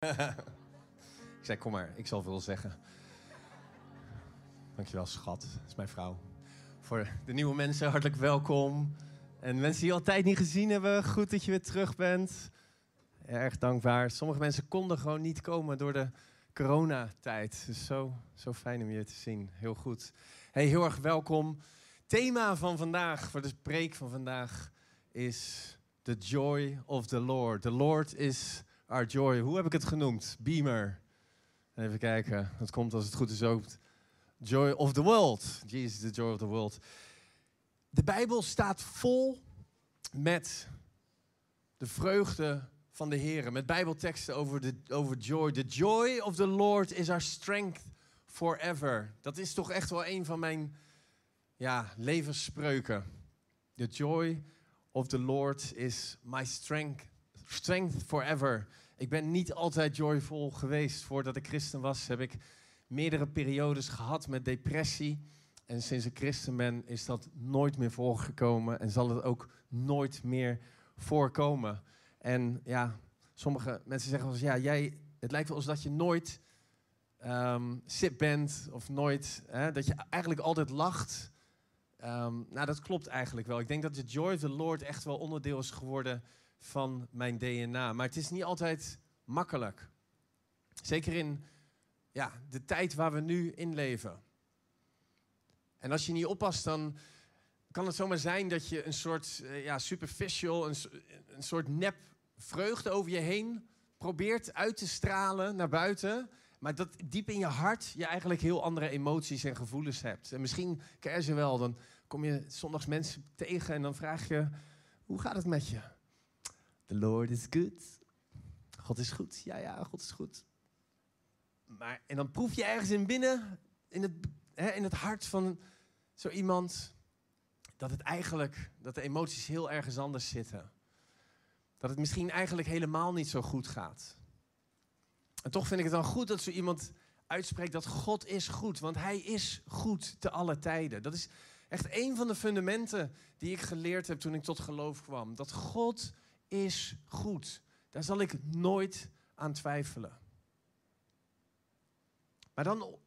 ik zei, kom maar, ik zal veel zeggen. Dankjewel, schat. Dat is mijn vrouw. Voor de nieuwe mensen, hartelijk welkom. En mensen die al tijd niet gezien hebben, goed dat je weer terug bent. Erg dankbaar. Sommige mensen konden gewoon niet komen door de coronatijd. Dus zo, zo fijn om je te zien. Heel goed. Hey, heel erg welkom. Thema van vandaag, voor de preek van vandaag, is The Joy of the Lord. The Lord is our joy. Hoe heb ik het genoemd? Beamer. Even kijken. Dat komt als het goed is ook. Joy of the world. Jesus, the joy of the world. De Bijbel staat vol met de vreugde van de Heer. Met Bijbelteksten over, de, over joy. The joy of the Lord is our strength forever. Dat is toch echt wel een van mijn ja, levensspreuken. The joy of the Lord is my strength, strength forever. Ik ben niet altijd joyful geweest. Voordat ik christen was, heb ik meerdere periodes gehad met depressie. En sinds ik christen ben, is dat nooit meer voorgekomen en zal het ook nooit meer voorkomen. En ja, sommige mensen zeggen wel ja, jij, het lijkt wel alsof dat je nooit um, sip bent of nooit, hè, dat je eigenlijk altijd lacht. Um, nou, dat klopt eigenlijk wel. Ik denk dat de joy of the Lord echt wel onderdeel is geworden van mijn DNA. Maar het is niet altijd makkelijk. Zeker in ja, de tijd waar we nu in leven. En als je niet oppast, dan kan het zomaar zijn dat je een soort uh, ja, superficial, een, een soort nep vreugde over je heen probeert uit te stralen naar buiten. Maar dat diep in je hart je eigenlijk heel andere emoties en gevoelens hebt. En misschien ken je ze wel. Dan kom je zondags mensen tegen en dan vraag je: Hoe gaat het met je? The Lord is good. God is goed. Ja, ja, God is goed. Maar, en dan proef je ergens in binnen, in het, hè, in het hart van zo iemand, dat het eigenlijk, dat de emoties heel ergens anders zitten. Dat het misschien eigenlijk helemaal niet zo goed gaat. En toch vind ik het dan goed dat zo iemand uitspreekt dat God is goed. Want hij is goed te alle tijden. Dat is echt een van de fundamenten die ik geleerd heb toen ik tot geloof kwam. Dat God is goed. Daar zal ik nooit aan twijfelen. Maar dan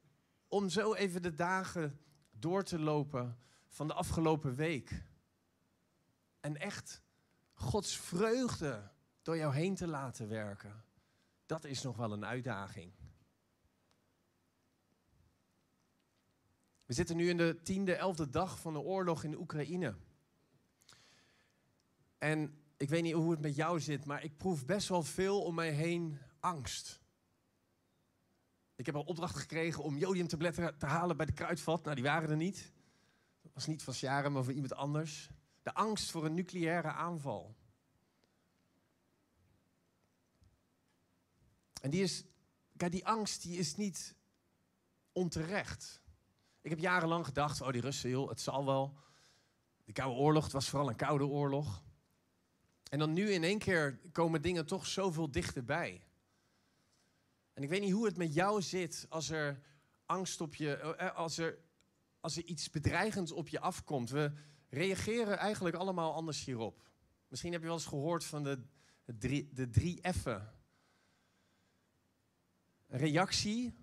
om zo even de dagen door te lopen van de afgelopen week. En echt Gods vreugde door jou heen te laten werken. Dat is nog wel een uitdaging. We zitten nu in de tiende, elfde dag van de oorlog in Oekraïne. En ik weet niet hoe het met jou zit, maar ik proef best wel veel om mij heen angst. Ik heb al opdracht gekregen om jodiumtabletten te halen bij de kruidvat. Nou, die waren er niet. Dat was niet van Sjaren, maar van iemand anders. De angst voor een nucleaire aanval. En die is, kijk, die angst die is niet onterecht. Ik heb jarenlang gedacht, oh die Russen, joh, het zal wel. De Koude Oorlog, het was vooral een koude oorlog. En dan nu in één keer komen dingen toch zoveel dichterbij. En ik weet niet hoe het met jou zit als er angst op je, eh, eh, als er, als er iets bedreigends op je afkomt. We reageren eigenlijk allemaal anders hierop. Misschien heb je wel eens gehoord van de, de, drie, de drie F'en. Reactie,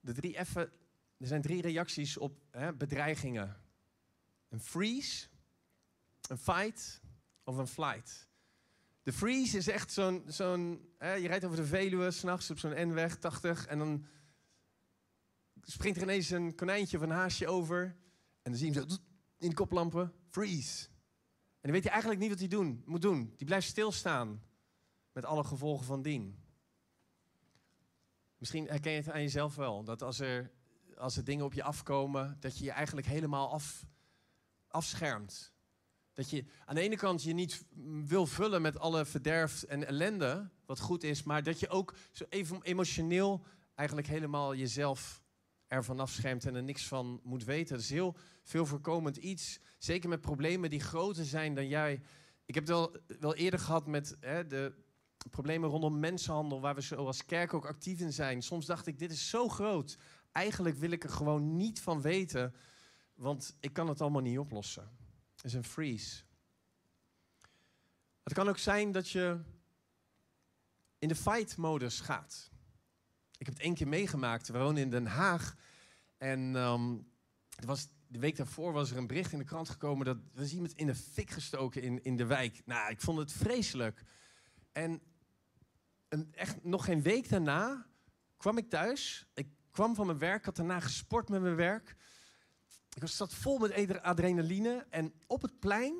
de drie F'en, er zijn drie reacties op hè, bedreigingen. Een freeze, een fight of een flight. De freeze is echt zo'n, je rijdt over de Veluwe s'nachts op zo'n N-weg, 80, en dan springt er ineens een konijntje of een haasje over. En dan zie je hem zo in de koplampen, freeze. En dan weet je eigenlijk niet wat hij doen, moet doen. Die blijft stilstaan met alle gevolgen van dien. Misschien herken je het aan jezelf wel, dat als er, als er dingen op je afkomen, dat je je eigenlijk helemaal af, afschermt. Dat je aan de ene kant je niet wil vullen met alle verderf en ellende, wat goed is, maar dat je ook zo even emotioneel eigenlijk helemaal jezelf ervan afschermt en er niks van moet weten. Dat is heel veel voorkomend iets. Zeker met problemen die groter zijn dan jij. Ik heb het wel, wel eerder gehad met hè, de problemen rondom mensenhandel, waar we zo als kerk ook actief in zijn. Soms dacht ik, dit is zo groot. Eigenlijk wil ik er gewoon niet van weten, want ik kan het allemaal niet oplossen is een freeze. Het kan ook zijn dat je in de fight-modus gaat. Ik heb het één keer meegemaakt. We wonen in Den Haag. En ehm, was, de week daarvoor was er een bericht in de krant gekomen... dat we iemand in de fik gestoken in, in de wijk. Nou, ik vond het vreselijk. En een, echt nog geen week daarna kwam ik thuis. Ik kwam van mijn werk, had daarna gesport met mijn werk. Ik was zat vol met adrenaline. En op het plein,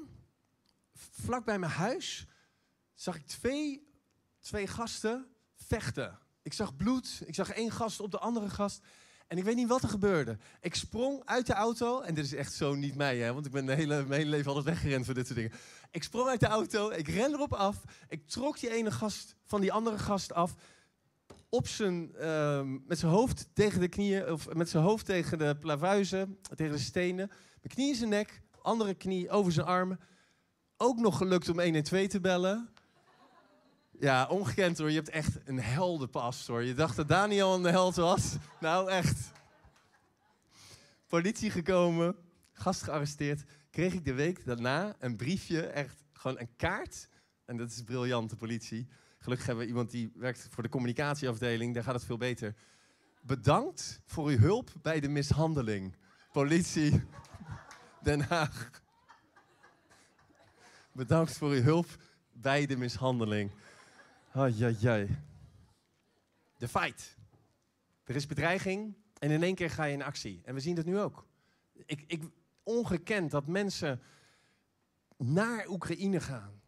vlak bij mijn huis, zag ik twee, twee gasten vechten. Ik zag bloed, ik zag één gast op de andere gast. En ik weet niet wat er gebeurde. Ik sprong uit de auto. En dit is echt zo niet mij, hè, want ik ben de hele, mijn hele leven altijd weggerend voor dit soort dingen. Ik sprong uit de auto, ik ren erop af. Ik trok die ene gast van die andere gast af. Op zijn, uh, met zijn hoofd tegen de knieën, of met zijn hoofd tegen de plavuizen, tegen de stenen. Mijn knie in zijn nek, andere knie over zijn armen. Ook nog gelukt om 112 te bellen. Ja, ongekend hoor. Je hebt echt een heldenpas hoor. Je dacht dat Daniel een held was. Nou, echt. Politie gekomen, gast gearresteerd. Kreeg ik de week daarna een briefje, echt gewoon een kaart. En dat is briljant, de politie. Gelukkig hebben we iemand die werkt voor de communicatieafdeling. Daar gaat het veel beter. Bedankt voor uw hulp bij de mishandeling. Politie Den Haag. Bedankt voor uw hulp bij de mishandeling. Ja, ja. De fight. Er is bedreiging en in één keer ga je in actie. En we zien dat nu ook. Ik, ik, ongekend dat mensen naar Oekraïne gaan.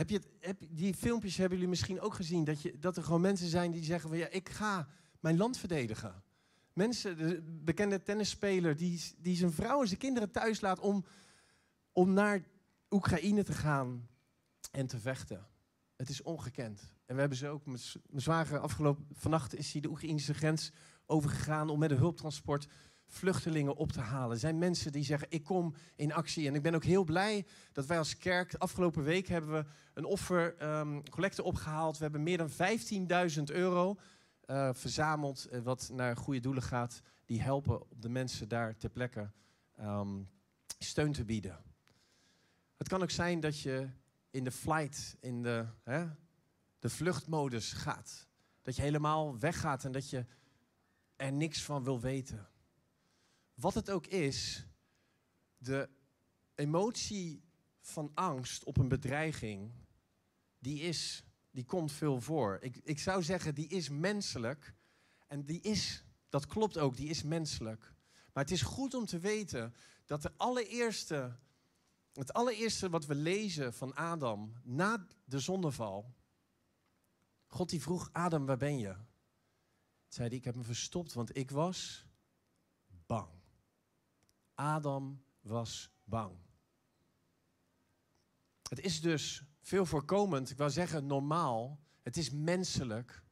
Heb je heb, die filmpjes hebben jullie misschien ook gezien. Dat, je, dat er gewoon mensen zijn die zeggen van ja, ik ga mijn land verdedigen. Mensen, de bekende tennisspeler die, die zijn vrouw en zijn kinderen thuis laat om, om naar Oekraïne te gaan en te vechten. Het is ongekend. En we hebben ze ook, mijn zwager afgelopen vannacht is hij de Oekraïnse grens overgegaan om met een hulptransport vluchtelingen op te halen. Er zijn mensen die zeggen, ik kom in actie. En ik ben ook heel blij dat wij als kerk, afgelopen week hebben we een offer, um, collecte opgehaald. We hebben meer dan 15.000 euro uh, verzameld, uh, wat naar goede doelen gaat. Die helpen om de mensen daar ter plekke um, steun te bieden. Het kan ook zijn dat je in de flight, in de, hè, de vluchtmodus gaat. Dat je helemaal weggaat en dat je er niks van wil weten. Wat het ook is, de emotie van angst op een bedreiging, die, is, die komt veel voor. Ik, ik zou zeggen, die is menselijk. En die is, dat klopt ook, die is menselijk. Maar het is goed om te weten dat de allereerste het allereerste wat we lezen van Adam na de zondeval. God die vroeg, Adam, waar ben je? Zei hij, ik heb me verstopt, want ik was bang. Adam was bang. Het is dus veel voorkomend, ik wou zeggen normaal, het is menselijk.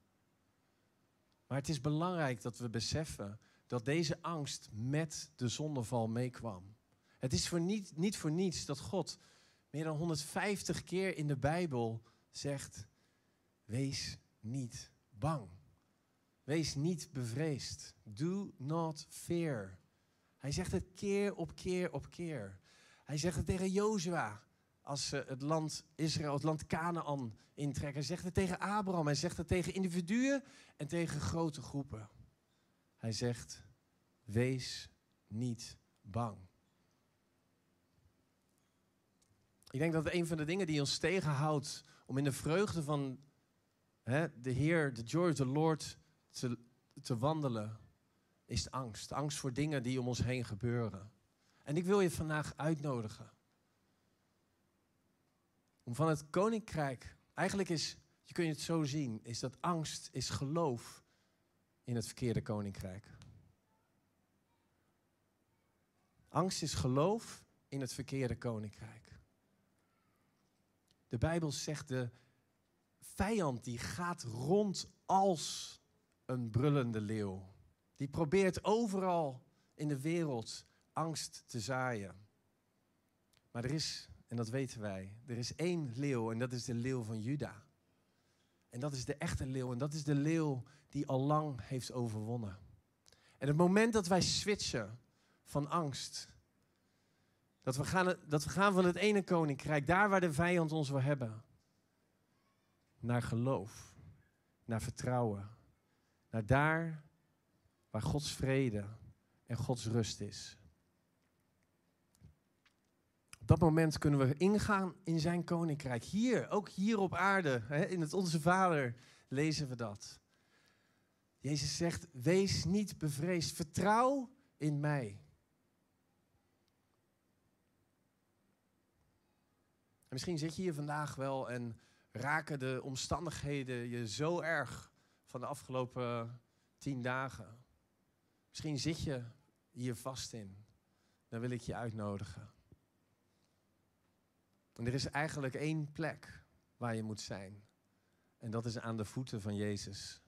Maar het is belangrijk dat we beseffen dat deze angst met de zondeval meekwam. Het is voor niet, niet voor niets dat God meer dan 150 keer in de Bijbel zegt: Wees niet bang. Wees niet bevreesd. Do not fear. Hij zegt het keer op keer op keer. Hij zegt het tegen Jozua als ze het land Israël, het land Canaan intrekken. Hij zegt het tegen Abraham. Hij zegt het tegen individuen en tegen grote groepen. Hij zegt: Wees niet bang. Ik denk dat een van de dingen die ons tegenhoudt om in de vreugde van hè, de Heer, de joy of the Lord, te, te wandelen, is angst. angst voor dingen die om ons heen gebeuren. En ik wil je vandaag uitnodigen. Om van het koninkrijk, eigenlijk is, je kunt het zo zien, is dat angst is geloof in het verkeerde koninkrijk. Angst is geloof in het verkeerde koninkrijk. De Bijbel zegt de vijand die gaat rond als een brullende leeuw. Die probeert overal in de wereld angst te zaaien. Maar er is, en dat weten wij, er is één leeuw en dat is de leeuw van Juda. En dat is de echte leeuw en dat is de leeuw die al lang heeft overwonnen. En het moment dat wij switchen van angst dat we, gaan, dat we gaan van het ene koninkrijk, daar waar de vijand ons wil hebben, naar geloof, naar vertrouwen, naar daar waar Gods vrede en Gods rust is. Op dat moment kunnen we ingaan in zijn koninkrijk. Hier, ook hier op aarde, in het Onze Vader lezen we dat. Jezus zegt, wees niet bevreesd, vertrouw in mij. En misschien zit je hier vandaag wel en raken de omstandigheden je zo erg van de afgelopen tien dagen. Misschien zit je hier vast in. Dan wil ik je uitnodigen. En er is eigenlijk één plek waar je moet zijn. En dat is aan de voeten van Jezus.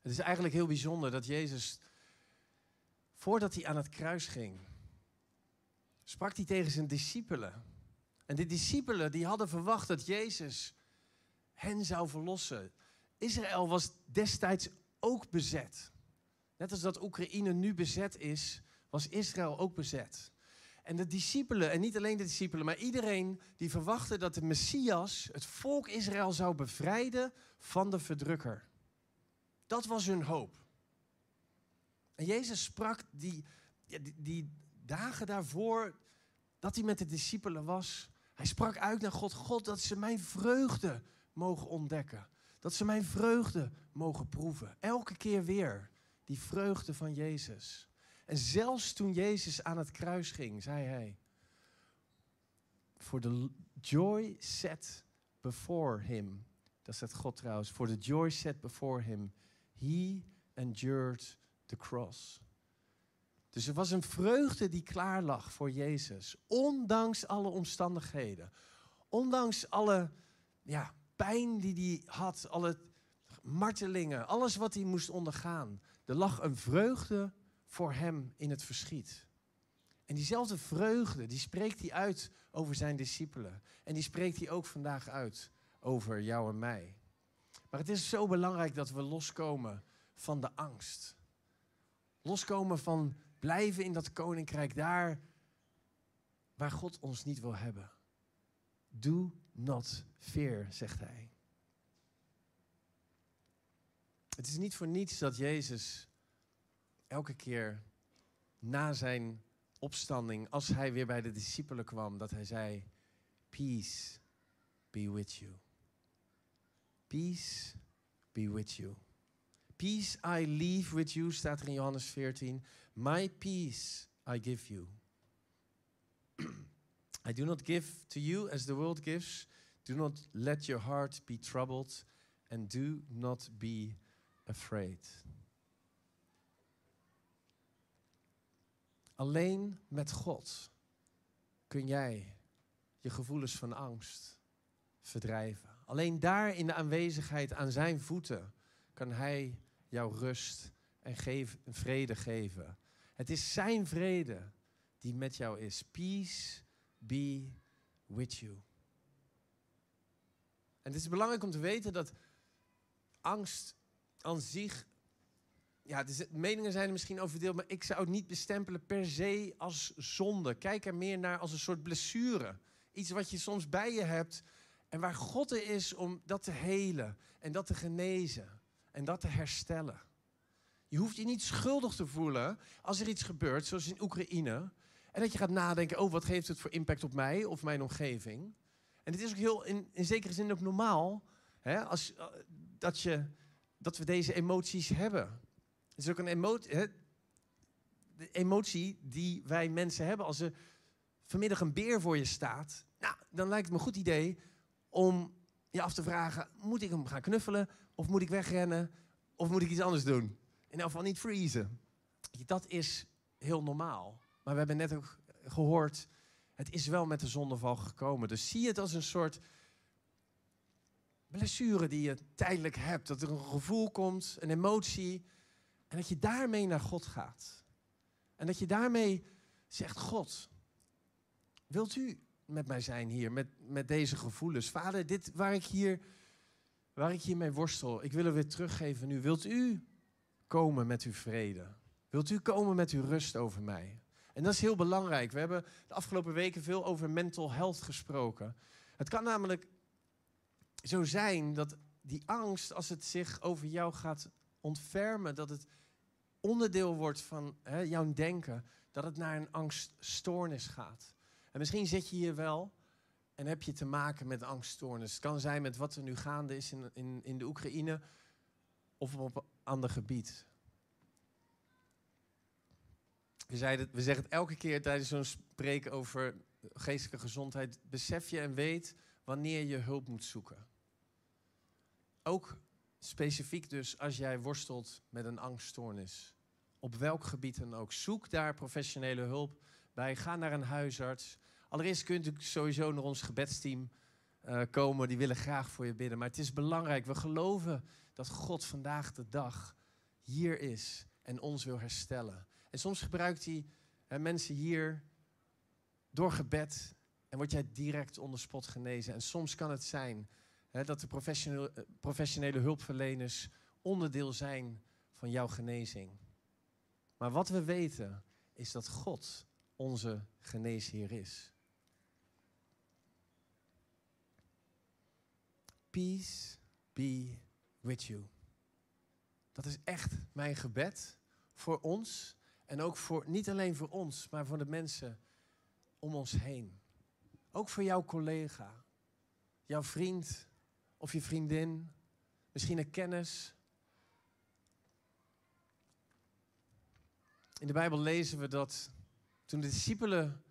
Het is eigenlijk heel bijzonder dat Jezus, voordat hij aan het kruis ging, sprak hij tegen zijn discipelen. En de discipelen die hadden verwacht dat Jezus hen zou verlossen. Israël was destijds ook bezet. Net als dat Oekraïne nu bezet is, was Israël ook bezet. En de discipelen, en niet alleen de discipelen, maar iedereen die verwachtte dat de Messias het volk Israël zou bevrijden van de verdrukker. Dat was hun hoop. En Jezus sprak die, die, die dagen daarvoor dat hij met de discipelen was. Hij sprak uit naar God, God, dat ze mijn vreugde mogen ontdekken. Dat ze mijn vreugde mogen proeven. Elke keer weer die vreugde van Jezus. En zelfs toen Jezus aan het kruis ging, zei hij: For the joy set before him. Dat staat God trouwens. For the joy set before him, he endured the cross. Dus er was een vreugde die klaar lag voor Jezus, ondanks alle omstandigheden, ondanks alle ja, pijn die hij had, alle martelingen, alles wat hij moest ondergaan. Er lag een vreugde voor hem in het verschiet. En diezelfde vreugde, die spreekt hij uit over zijn discipelen. En die spreekt hij ook vandaag uit over jou en mij. Maar het is zo belangrijk dat we loskomen van de angst. Loskomen van blijven in dat koninkrijk daar waar God ons niet wil hebben. Do not fear, zegt hij. Het is niet voor niets dat Jezus elke keer na zijn opstanding, als hij weer bij de discipelen kwam, dat hij zei: Peace be with you. Peace be with you. Peace I leave with you, staat er in Johannes 14. My peace I give you. I do not give to you as the world gives. Do not let your heart be troubled and do not be afraid. Alleen met God kun jij je gevoelens van angst verdrijven. Alleen daar in de aanwezigheid aan zijn voeten kan hij jou rust en vrede geven. Het is zijn vrede die met jou is. Peace be with you. En het is belangrijk om te weten dat angst aan zich. Ja, dus meningen zijn er misschien over verdeeld, maar ik zou het niet bestempelen per se als zonde. Kijk er meer naar als een soort blessure. Iets wat je soms bij je hebt en waar God er is om dat te helen en dat te genezen en dat te herstellen. Je hoeft je niet schuldig te voelen als er iets gebeurt, zoals in Oekraïne. En dat je gaat nadenken, oh, wat geeft het voor impact op mij of mijn omgeving? En het is ook heel, in, in zekere zin ook normaal, hè, als, eh, dat, je, dat we deze emoties hebben. Het is ook een emotie, de emotie die wij mensen hebben. Als er vanmiddag een beer voor je staat, nou, dan lijkt het me een goed idee om je af te vragen, moet ik hem gaan knuffelen of moet ik wegrennen of moet ik iets anders doen? In elk geval niet freezen. Dat is heel normaal. Maar we hebben net ook gehoord, het is wel met de zondeval gekomen. Dus zie het als een soort blessure die je tijdelijk hebt. Dat er een gevoel komt, een emotie. En dat je daarmee naar God gaat. En dat je daarmee zegt, God, wilt u met mij zijn hier, met, met deze gevoelens? Vader, dit waar ik hier, waar ik hiermee worstel, ik wil er weer teruggeven nu. Wilt u komen met uw vrede? Wilt u komen met uw rust over mij? En dat is heel belangrijk. We hebben de afgelopen weken veel over mental health gesproken. Het kan namelijk zo zijn dat die angst, als het zich over jou gaat ontfermen, dat het onderdeel wordt van hè, jouw denken, dat het naar een angststoornis gaat. En misschien zit je hier wel en heb je te maken met angststoornis. Het kan zijn met wat er nu gaande is in, in, in de Oekraïne of op een ander gebied. We, we zeggen het elke keer tijdens zo'n spreek over geestelijke gezondheid. Besef je en weet wanneer je hulp moet zoeken. Ook specifiek dus als jij worstelt met een angststoornis. Op welk gebied dan ook. Zoek daar professionele hulp bij. Ga naar een huisarts. Allereerst kunt u sowieso naar ons gebedsteam uh, komen. Die willen graag voor je bidden. Maar het is belangrijk. We geloven dat God vandaag de dag hier is en ons wil herstellen. En soms gebruikt hij hè, mensen hier door gebed en word jij direct onder spot genezen. En soms kan het zijn hè, dat de professionele, eh, professionele hulpverleners onderdeel zijn van jouw genezing. Maar wat we weten is dat God onze geneesheer is. Peace be with you. Dat is echt mijn gebed voor ons en ook voor niet alleen voor ons, maar voor de mensen om ons heen. Ook voor jouw collega, jouw vriend of je vriendin, misschien een kennis. In de Bijbel lezen we dat toen de discipelen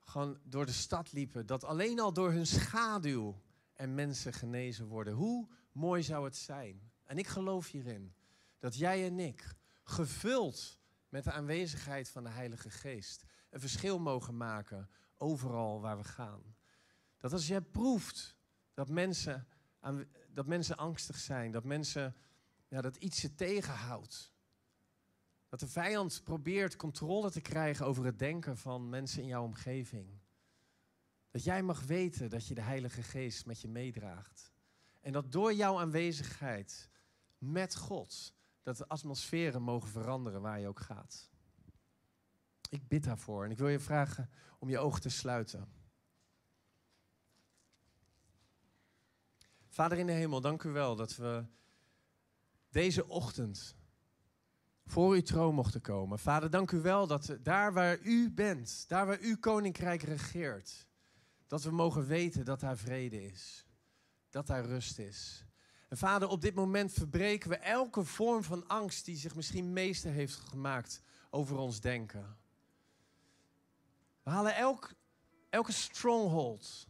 gewoon door de stad liepen, dat alleen al door hun schaduw en mensen genezen worden. Hoe mooi zou het zijn? En ik geloof hierin dat jij en ik, gevuld met de aanwezigheid van de Heilige Geest, een verschil mogen maken overal waar we gaan. Dat als jij proeft dat mensen, dat mensen angstig zijn, dat mensen ja, dat iets ze tegenhoudt. Dat de vijand probeert controle te krijgen over het denken van mensen in jouw omgeving. Dat jij mag weten dat je de Heilige Geest met je meedraagt. En dat door jouw aanwezigheid met God, dat de atmosferen mogen veranderen waar je ook gaat. Ik bid daarvoor en ik wil je vragen om je ogen te sluiten. Vader in de hemel, dank u wel dat we deze ochtend voor uw troon mochten komen. Vader, dank u wel dat daar waar u bent, daar waar uw koninkrijk regeert, dat we mogen weten dat daar vrede is, dat daar rust is. En vader, op dit moment verbreken we elke vorm van angst die zich misschien meester heeft gemaakt over ons denken. We halen elk, elke stronghold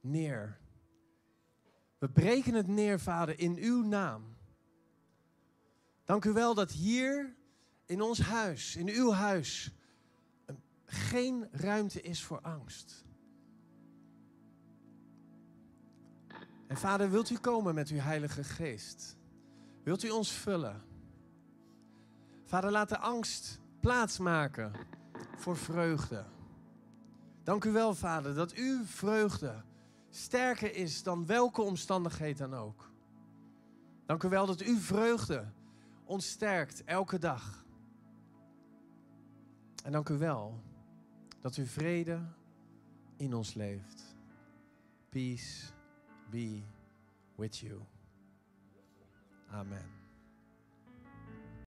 neer. We breken het neer, vader, in uw naam. Dank u wel dat hier in ons huis, in uw huis, geen ruimte is voor angst. En vader, wilt u komen met uw Heilige Geest? Wilt u ons vullen? Vader, laat de angst plaatsmaken voor vreugde. Dank u wel, Vader, dat uw vreugde sterker is dan welke omstandigheid dan ook. Dank u wel dat uw vreugde ons sterkt elke dag. En dank u wel dat uw vrede in ons leeft. Peace be with you. Amen.